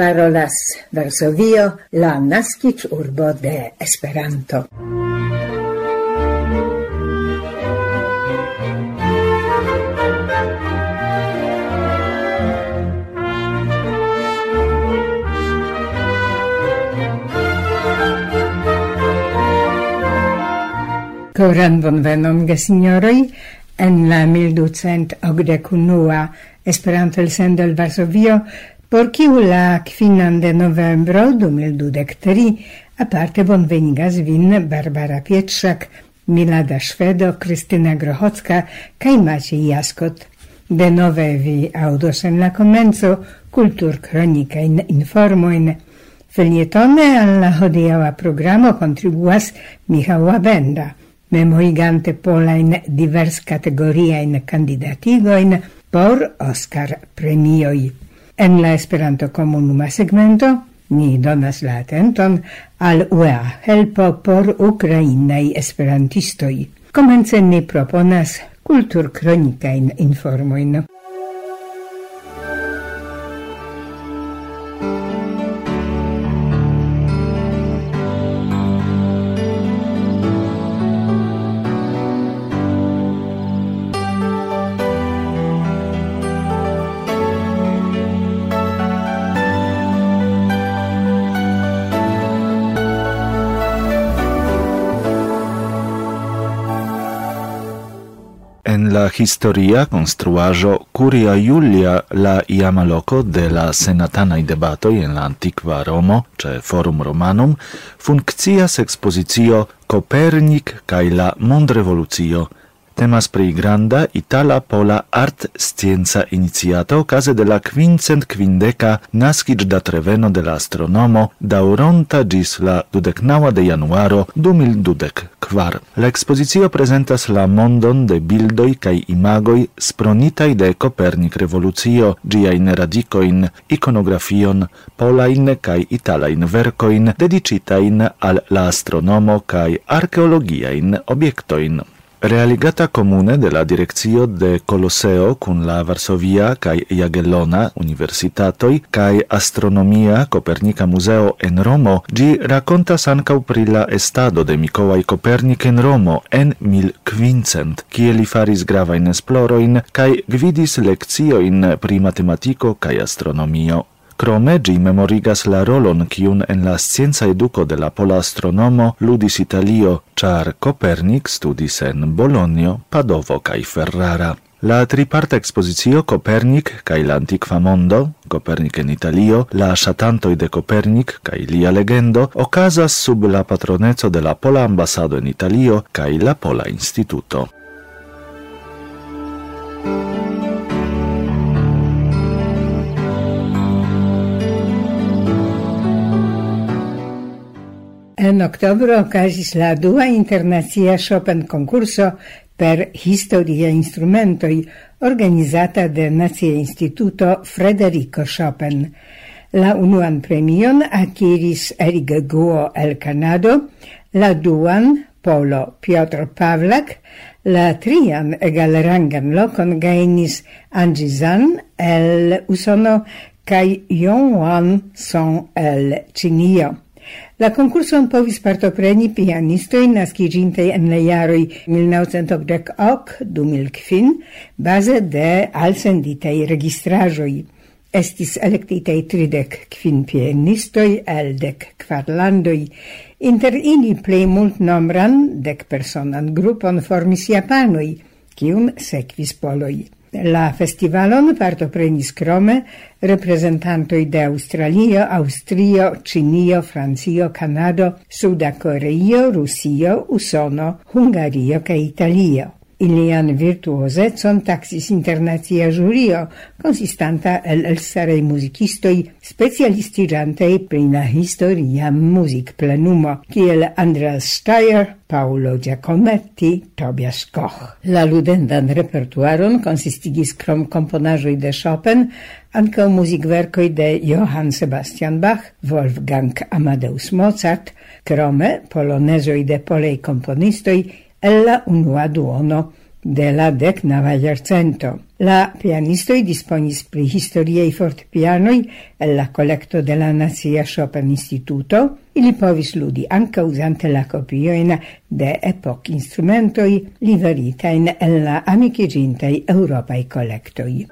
parolas Varsovio, la nascic urbo de Esperanto. Coran bonvenon, gesignoroi, en la 1281 Esperanto el sendo el Varsovio por kiu la kvinan de novembro dum il dudek tri aparte bonvenigas vin Barbara Pietrzak, Milada Szwedo, Krystyna Grochocka kaj Maciej Jaskot. Denove vi audos en la comenzo kultur kronika in informoin. Felietone al la hodiaŭa programo kontribuas Michał Benda, memoigante polain divers kategoriajn kandidatigoin por Oscar premioi. En la Esperanto-komunuma segmento ni donas la atenton al UEA helpo por ukrainaj esperantistoj. Komence ni proponas kulturkronikajn informojn. la historia construajo Curia Julia la iama loco de la senatanai debatoi en la antiqua Romo, ce Forum Romanum, funccias expositio Copernic cae la mondrevolucio temas pri granda itala-pola art-scienza iniciato case de la quincent quindeca nascic da treveno de la astronomo dauronta gis la dudecnaua de januaro 2012 kvar. La expozizio presentas la mondon de bildoi cae imagoi spronitai de Copernic revolucio, giain radicoin, iconografion, polain cae italain vercoin dedicitain al la astronomo cae archeologiain obiectoin realigata comune de la Direccio de Colosseo cun la Varsovia kaj Jagellona Universitatoj kaj Astronomia Kopernika Museo en Romo, gi racontas ancau pri la estado de Mikołaj Kopernik en Romo en 1500, kie li faris gravain esploroin kaj gvidis lectioin pri matematiko kaj astronomio. Krome gi memorigas la rolon kiun en la scienza educo de la pola astronomo ludis Italio, char Copernic studis en Bologno, Padovo cae Ferrara. La triparta exposizio Copernic cae l'antiqua mondo, Copernic en Italio, la shatantoi de Copernic cae lia legendo, ocasas sub la patronezzo de la Pola Ambassado en Italio cae la Pola Instituto. En oktobro okazis la dua internacia Chopin konkurso per historia instrumentoj organizata de Nacia Instituto Frederico Chopin. La unuan premion akiris Erik Guo el Kanado, la duan Polo Piotr Pavlak, la trian egalrangan lokon gainis Angie Zan el Usono kaj Yong Wan Song el Chinio. La concurson povis partopreni pianistoi nascigintei en le jaroi 1988-2005 base de alsenditei registrajoi. Estis electitei tridec quin pianistoi el dec quar landoi, inter ili plei mult nombran dec personan grupon formis japanoi, cium sequis poloi. La festivalon partoprenis krome reprezentantoj de Aŭstralio, Aŭstrio, Ĉinio, Francio, Kanado, Suda Koreio, Rusio, Usono, Hungario kaj Italio. Ilian virtuosecon taxis internacia jurio, consistanta el elstarei musicistoi specialistigantei prina historia music plenumo, kiel Andreas Steyer, Paolo Giacometti, Tobias Koch. La ludendan repertuaron consistigis krom componajoi de Chopin, ankaŭ muzikverkoj de Johann Sebastian Bach, Wolfgang Amadeus Mozart, krome polonezoj de polej komponistoj el la unua duono de la decnava jarcento. La pianistoi disponis pri historiei fortepianoi el la collecto de la Nazia Chopin Instituto, ili povis ludi anca usante la copioin de epoc instrumentoi liveritain el la amicigintei europai collectoi.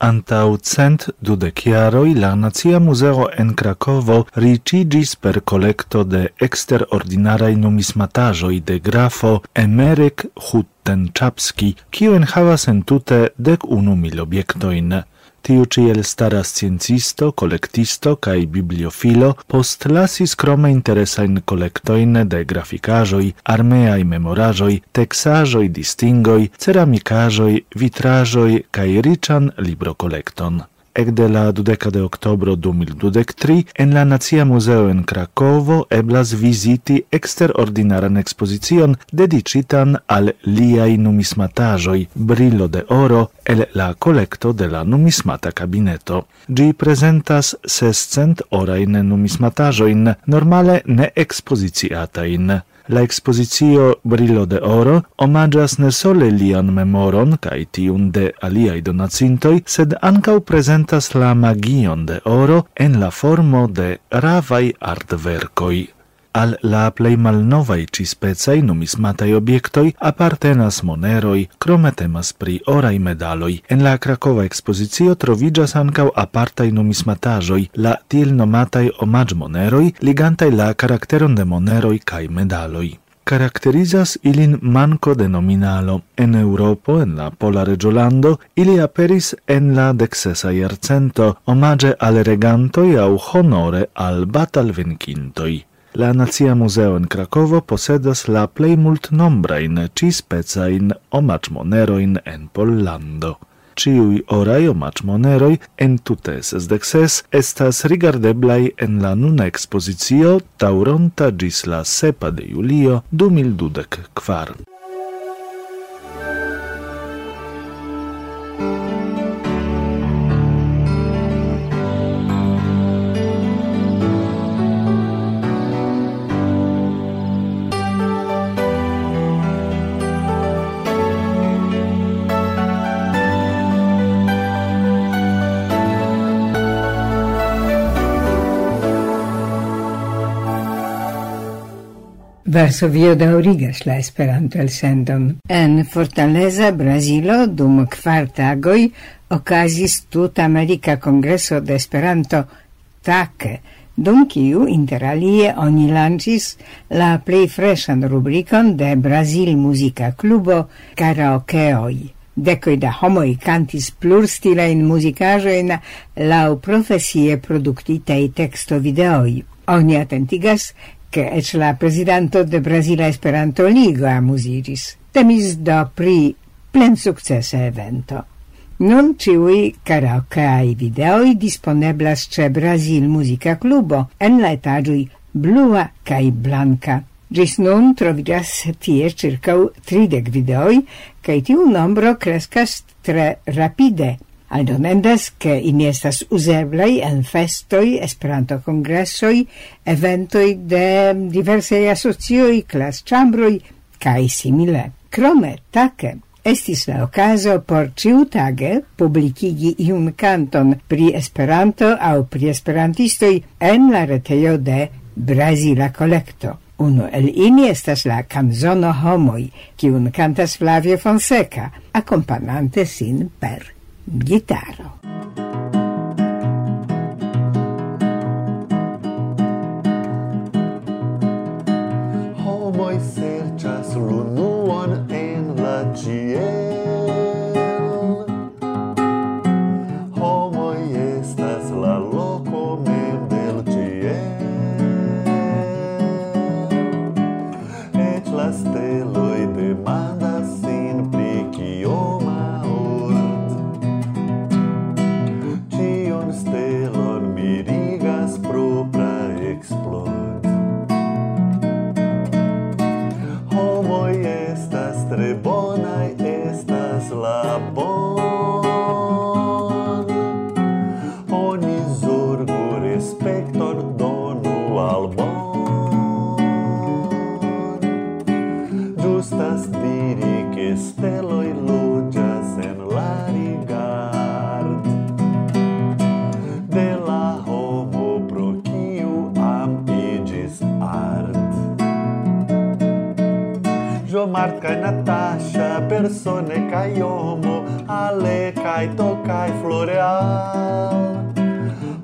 Antau cent dudeciaroi la Nazia Museo en Krakovo ricigis per collecto de exterordinarai numismatajoi de grafo Emerek Huttenczapski, kiu enhavas entute dec unu mil obiectoin. Tiu ciel stara sciencisto, collectisto cae bibliofilo crome krome interesajn collectoin de grafikaĵoj, armeaj memoraĵoj, teksaĵoj, distingoj, ceramikaĵoj, vitraĵoj kaj riĉan librokolekton ekde la 12 de oktobro 2023 en la Nacia Muzeo en Krakovo eblas viziti eksterordinaran ekspozicion dediĉitan al liaj numismataĵoj Brilo de oro el la kolekto de la numismata kabineto. Ĝi prezentas 600 orajn numismataĵojn normale ne ekspoziciatajn. La exposizio Brillo de Oro omagias ne sole lian memoron kaj tiun de aliai donacintoi, sed ancau presentas la magion de oro en la formo de ravai artvercoi al la plei malnovaj cispecaj numismatai obiectoi apartenas moneroi, crome temas pri orai medaloi. En la Krakova ekspozicio trovigas ancau apartai numismatajoi, la tiel nomataj omaĝmoneroj, ligantai la karakteron de moneroi kaj medaloi. Caracterizas ilin manco de nominalo. En Europo, en la Pola Regiolando, ili aperis en la dexesa iercento, omage al regantoi au honore al batal vencintoi. La Nacia Muzeo in Krakovo posedas la plej multnombrajn ĉispecajn omaĉmonerojn en Pollando. Ciui orai omaĉmoneroj en tute sesdek estas rigardeblai en la nuna ekspozicio tauronta gis la sepa de julio du mil dudek kvar. Varsovio daurigas la Esperanto-elsendon. En Fortaleza, Brazilo, dum kvar tagoj okazis tut-amerika kongreso de Esperanto TAC, dum kiu interalie oni lancis la plej freŝan rubrikon de Brazil Muzika Klubo Karaokeoj. Decoi da homoi cantis plurstilain musicajoin lau profesie productitei texto videoi. Oni attentigas che eĉ la presidente de Brazila Esperanto-Ligo amuziĝis. Temis do pri plen successe evento. Non ciui karaokeaj videoi disponeblas ce Brazil Musica Clubo en la etaĝoj blua cae blanka. Gis nun trovigas tie circau 30 videoi, cae tiu nombro crescas tre rapide. Aldonendas che in estas useblei en festoi, esperanto-congressoi, eventoi de diversei asocioi, clas chambroi, cae simile. Crome, tace, Estis la ocaso por ciu tage publicigi iun canton pri Esperanto au pri Esperantistoi en la retejo de Brasila Collecto. Uno el ini estas la Canzono Homoi, kiun cantas Flavio Fonseca, accompagnante sin per guitarra. Oh, Moisés. Marca e Natasha, Persone Caiomo, Ale cai tocai floreal.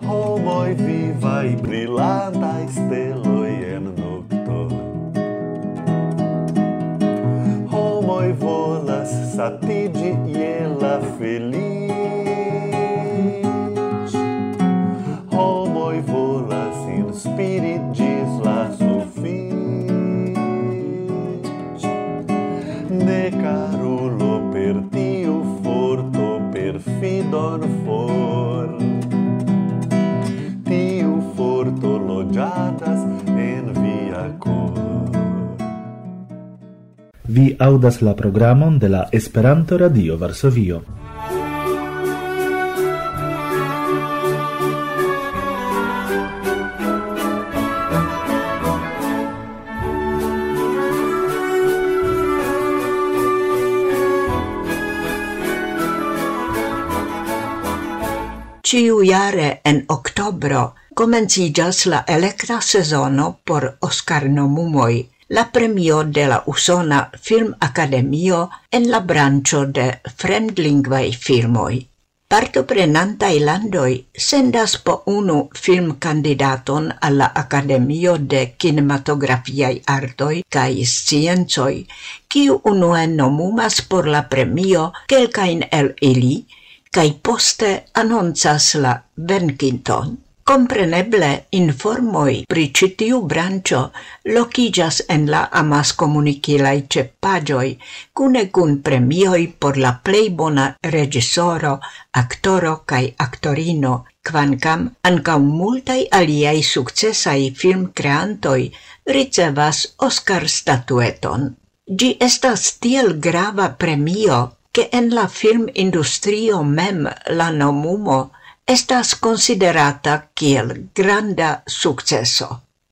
Homoi viva e brilhada, estelo e nocto. Homoi volas satide e ela feliz. Homoi volas inspiri ne carulo per tiu forto perfidon for tiu forto loĝatas en via cor Vi audas la programon de la Esperanto Radio Varsovio. Ciu jare en oktobro komenciĝas la electra sezono por Oscar-nomumoj, la premio de la Usona Filmakademio en la branĉo de fremdlingvaj filmoj. Partoprenantaj landoj sendas po unu filmkandidaton al la Akademio de Kinematografiaj Artoj kaj Sciencoj, kiu unue nomumas por la premio kelkajn el ili, kai poste anoncas la venkinton. Compreneble informoi pri citiu brancio locigas en la amas comunicilai cepagioi, cune cun premioi por la plei bona regisoro, actoro cae actorino, quancam ancau multai aliei successai film creantoi ricevas Oscar statueton. Gi estas tiel grava premio che en la film industrio mem la nomumo estas considerata kiel granda successo.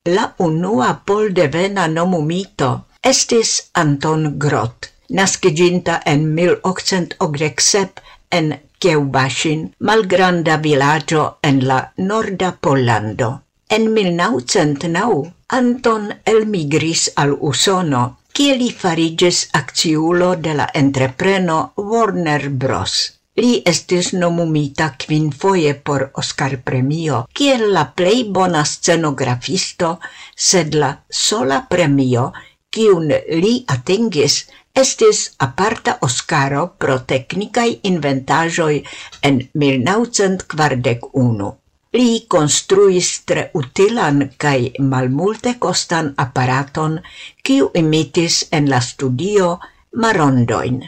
La unua pol poldevena nomumito estis Anton Grot, nasciginta en 1887 en Keubashin, malgranda vilaggio en la norda Pollando. En 1909 Anton elmigris al Usono kie li fariĝis akciulo de la entrepreno Warner Bros. Li estis nomumita quin foie por Oscar-premio kiel la plei bona scenografisto, sed la sola premio, kiun li atingis, estis aparta Oscaro pro teknikaj inventajoi en 1941. Li construis tre utilan kaj malmulte costan apparaton kiu imitis en la studio marondoin.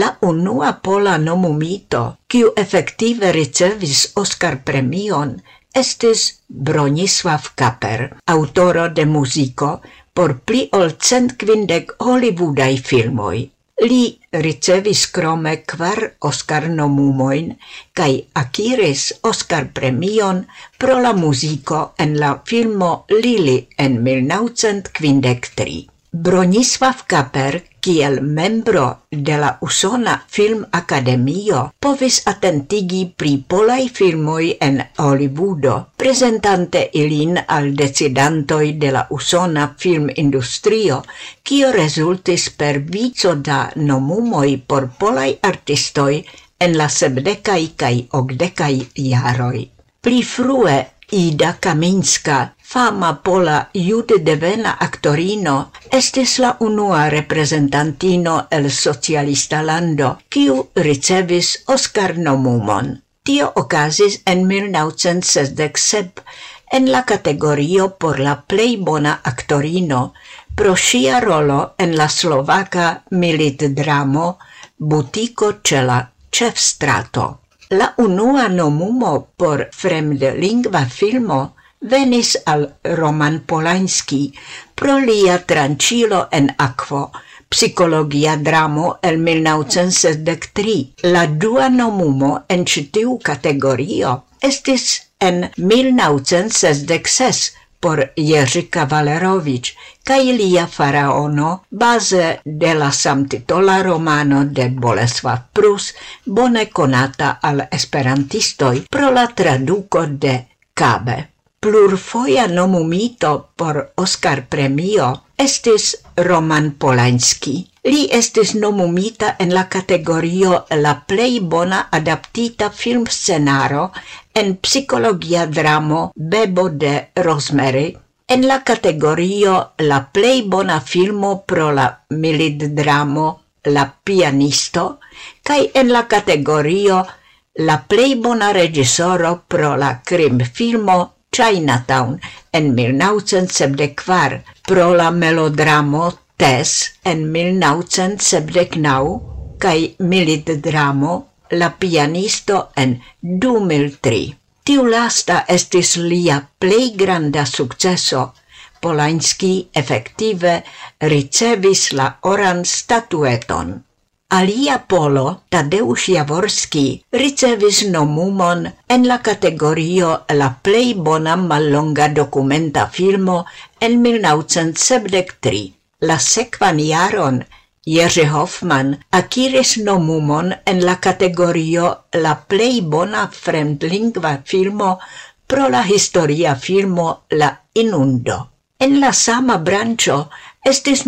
La unua pola nomumito, kiu effective ricevis Oscar premion, estis Bronisław Kaper, autoro de muziko por pli ol cent quindec hollywoodaj filmoi. Li ricevis krome kvar Oscar nomumoin cae aciris Oscar premion pro la muziko en la filmo Lili en 1953. Bronisław Kaper kiel membro de la Usona Film Academio povis attentigi pri polai filmoi en Hollywoodo, presentante ilin al decidantoi de la Usona filmindustrio, kio resultis per vico da nomumoi por polai artistoi en la sebdecai kaj ogdecai jaroi. Pli frue Ida Kaminska, fama pola jude devena aktorino, estis la unua reprezentantino el socialista lando, kiu ricevis Oscar nomumon. Tio okazis en 1967 en la kategorio por la plej bona aktorino pro ŝia rolo en la slovaka militdramo Butiko ĉe la ĉefstrato. La unua nomumo por fremdlingva filmo venis al Roman Polanski pro lia trancilo en aquo, psicologia dramo el 1973. La dua nomumo en citiu categorio estis en 1966 por Jerzy Kavalerovic kaj lia faraono base de la samtitola romano de Boleslav Prus bone conata al esperantistoi pro la traduco de Kabe. Plurfoja nomumito por Oscar premio estis Roman Polanski. Li estis nomumita en la kategorio la plej bona adaptita filmscenaro en psicologia dramo Bebo de Rosemary, en la kategorio la plej bona filmo pro la militdramo La pianisto, kaj en la kategorio la plej bona regisoro pro la krimfilmo Chinatown en 1974 pro la melodramo Tess en 1979 kaj militdramo La pianisto en 2003. Tiu lasta estis lia plei granda successo. Polanski effektive ricevis la oran statueton. Alia Polo, Tadeusz Jaworski, ricevis nomumon en la categorio la plei bona mallonga documenta filmo en 1973. La sequan jaron Jerzy Hoffman akiris nomumon en la categorio la plei bona fremdlingva filmo pro la historia filmo La Inundo. En la sama branĉo estis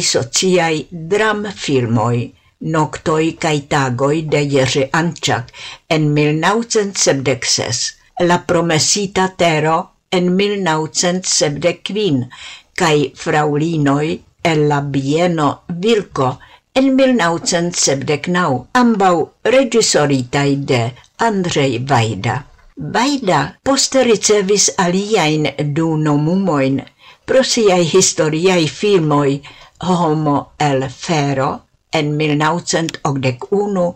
sociai dram filmoi. Noctoi cae tagoi de Jerzy Antczak en 1976, la promesita tero en 1975, cae fraulinoi el la bieno Vilco en 1979, ambau regisoritai de Andrei Vaida. Vaida poste ricevis aliaen du nomumoin pro siai historiai filmoi Homo el Fero en 1981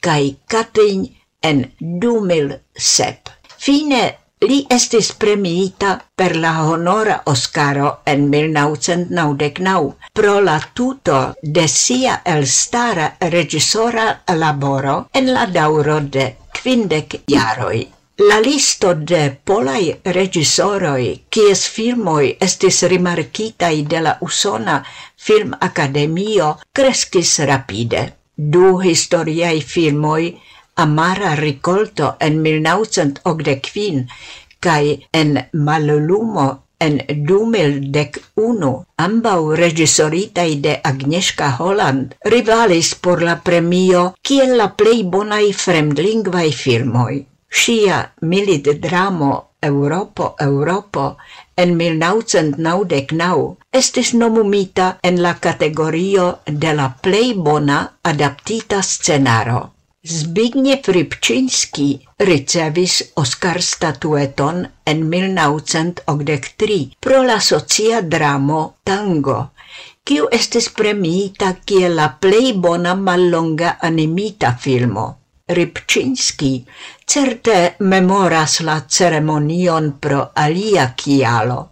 kaj Katyn en 2007. Fine li estis premiita per la honora Oscaro en 1999 pro la tuto de sia elstara regisora laboro en la dauro de kvindek jaroj. La listo de polai regisoroi, kies filmoi estis rimarkitai de la Usona Film Academio, crescis rapide. Du historiai filmoi, Amara Ricolto en 1985 kai en Malolumo en 2011 ambau regisoritai de Agnieszka Holland rivalis por la premio kiel la plei bonai fremdlingvai filmoi. Scia milit dramo Europo, Europo en 1999 estis nomumita en la kategorio de la plei bona adaptita scenaro. Zbigniew Rybczynski ricevis Oscar statueton en 1983 pro la socia dramo Tango, kiu estis premiita kiel la plei bona mallonga animita filmo. Rybczynski certe memoras la ceremonion pro alia kialo.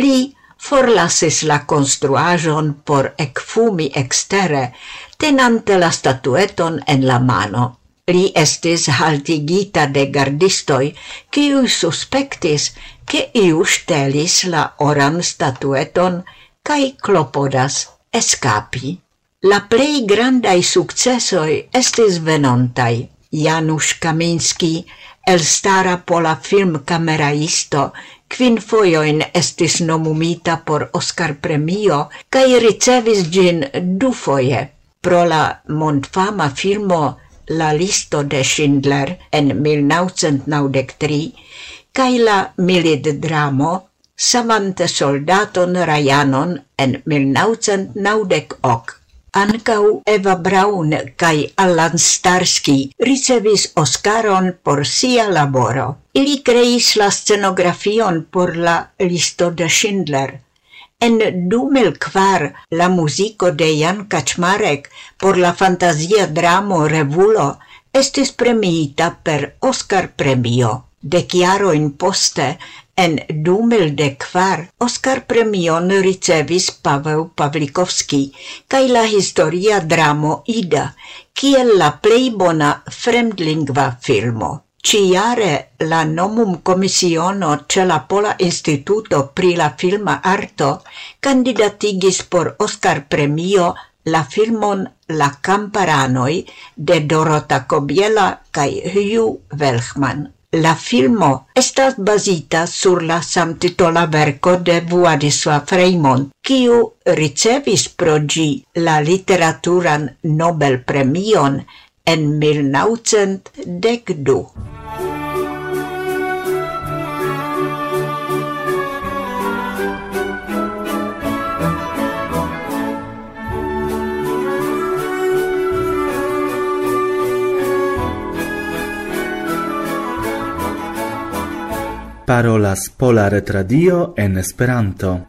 Li forlasis la construajon por ecfumi extere, tenante la statueton en la mano. Li estis haltigita de gardistoi, kiui suspectis che iu stelis la oran statueton cae clopodas escapi. La plei grandai successoi estis venontai. Janusz Kaminski, elstara pola film cameraisto, quin foioin estis nomumita por Oscar premio cae ricevis gin du foie, pro la mondfama filmo La listo de Schindler en 1993 kaj la militdramo Samante soldaton Rajanon en 1998. Ancau Eva Braun kai Alan Starsky ricevis Oscaron por sia laboro. Ili creis la scenografion por la listo de Schindler. En 2004 la muziko de Jan Kaczmarek por la fantasia dramo Revulo estis premiita per Oscar premio. De chiaro in poste, en 2004 Oscar premion ricevis Pavel Pavlikovski kaj la historia dramo Ida, kiel la plej bona fremdlingva filmo. Ciare la nomum commissiono ce la Pola Instituto pri la filma arto candidatigis por Oscar premio la filmon La Camparanoi de Dorota Kobiela kaj Hugh Welchman. La filmo estas bazita sur la samtitola verko de Władysław Freimon, kiu ricevis pro gi la literaturan Nobelpremion en 1912. parolas Pola Retradio en Esperanto.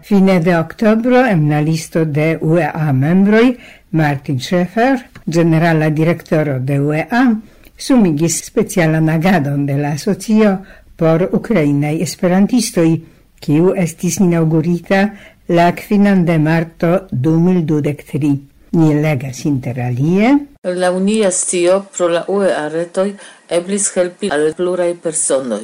Fine de oktobro en la listo de UEA membroj Martin Schäfer, generala direktoro de UEA, sumigis specialan agadon de la asocio por ukrainai esperantistoj, kiu estis inaugurita la quinan de marto 2023. Ni legas interalie. La unia stio pro la UE aretoj eblis helpi al pluraj personoj.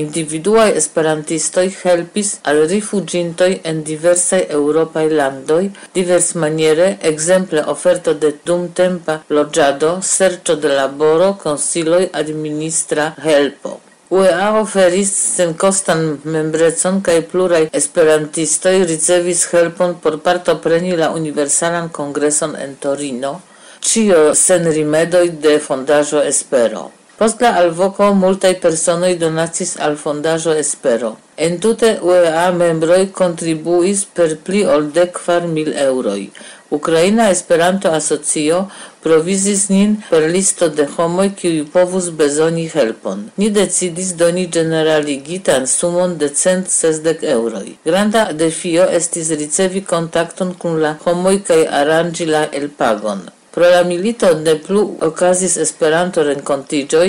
Individuaj esperantistoi helpis al rifuĝintoj en diversai europai landoi, landoj, diversmaniere, exemple oferto de dumtempa loĝado, serĉo de laboro, konsiloj, administra helpo. UEA oferis senkostan membrecon kaj pluraj esperantistoj ricevis helpon por partopreni la Universalan Kongreson en Torino, ĉio sen rimedoj de fondaĵo Espero. Post la alvoco multaj personoj donacis al fondaĵo Espero. Entute UEA membroj kontribuis per pli ol dek kvar mil eŭroj. Ukraina Esperanto Asocio provizis nin per listo de homoj kiuj povus bezoni helpon. Ni decidis doni generaligitan sumon de cent sesdek eŭroj. Granda defio estis ricevi kontakton kun la homoj kaj aranĝi la elpagon. Pro la milito ne plu okazis Esperanto renkontiĝoj,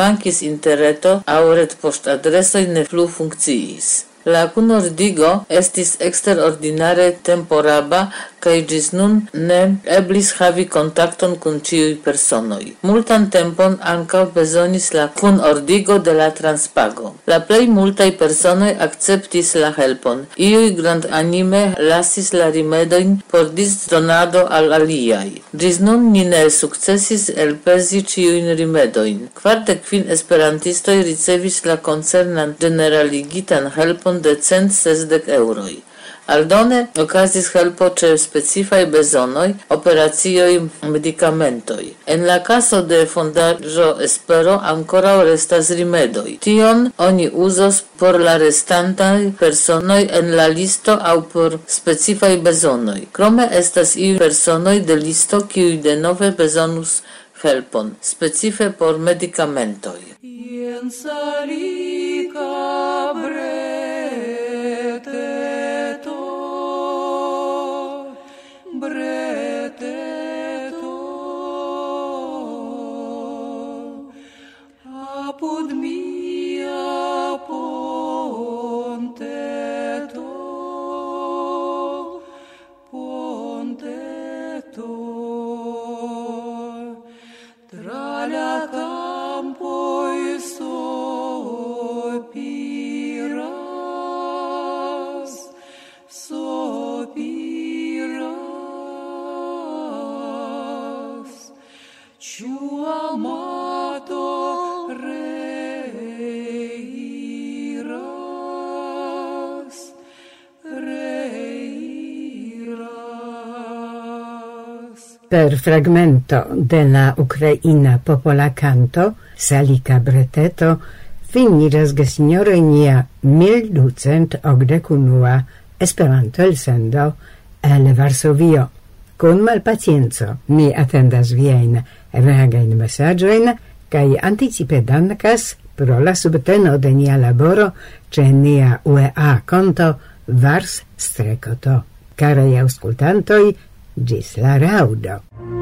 mankis interreto aŭ retpoŝtadresoj ne plu funkciis. La kunordigo estis eksterordinare temporaba kaj ĝis nun ne eblis havi kontakton kun ĉiuj personoj. Multan tempon ankaŭ bezonis la kunordigo de la transpago. La plej multaj personoj akceptis la helpon. Iuj grandanime lasis la rimedojn por disdonado al aliaj. Ĝis nun ni ne sukcesis elpezi ĉiujn rimedojn. Kvardek kvin esperantistoj ricevis la koncernan generaligitan helpon de cent sesdek eŭroj. Aldone okazis helpo ĉe specifaj bezonoj, operacioj, medicamentoi. En la caso de fondaĵo Espero ankoraŭ restas rimedoj. Tion oni uzos por la restantaj personoj en la listo aŭ por specifaj bezonoj. Krome estas iuj personoj de listo kiuj denove bezonus helpon, specife por medicamentoi. Jen bre per fragmento de la ucraina popola canto Salica breteto finiras gesignoro nia 1281 Esperanto el sendo el Varsovio. Con malpacienzo mi attendas vien reagain messagioin cae anticipe dancas pro la subteno de nia laboro ce nia UEA conto vars strecoto. Carei auscultantoi, Gis la raudo!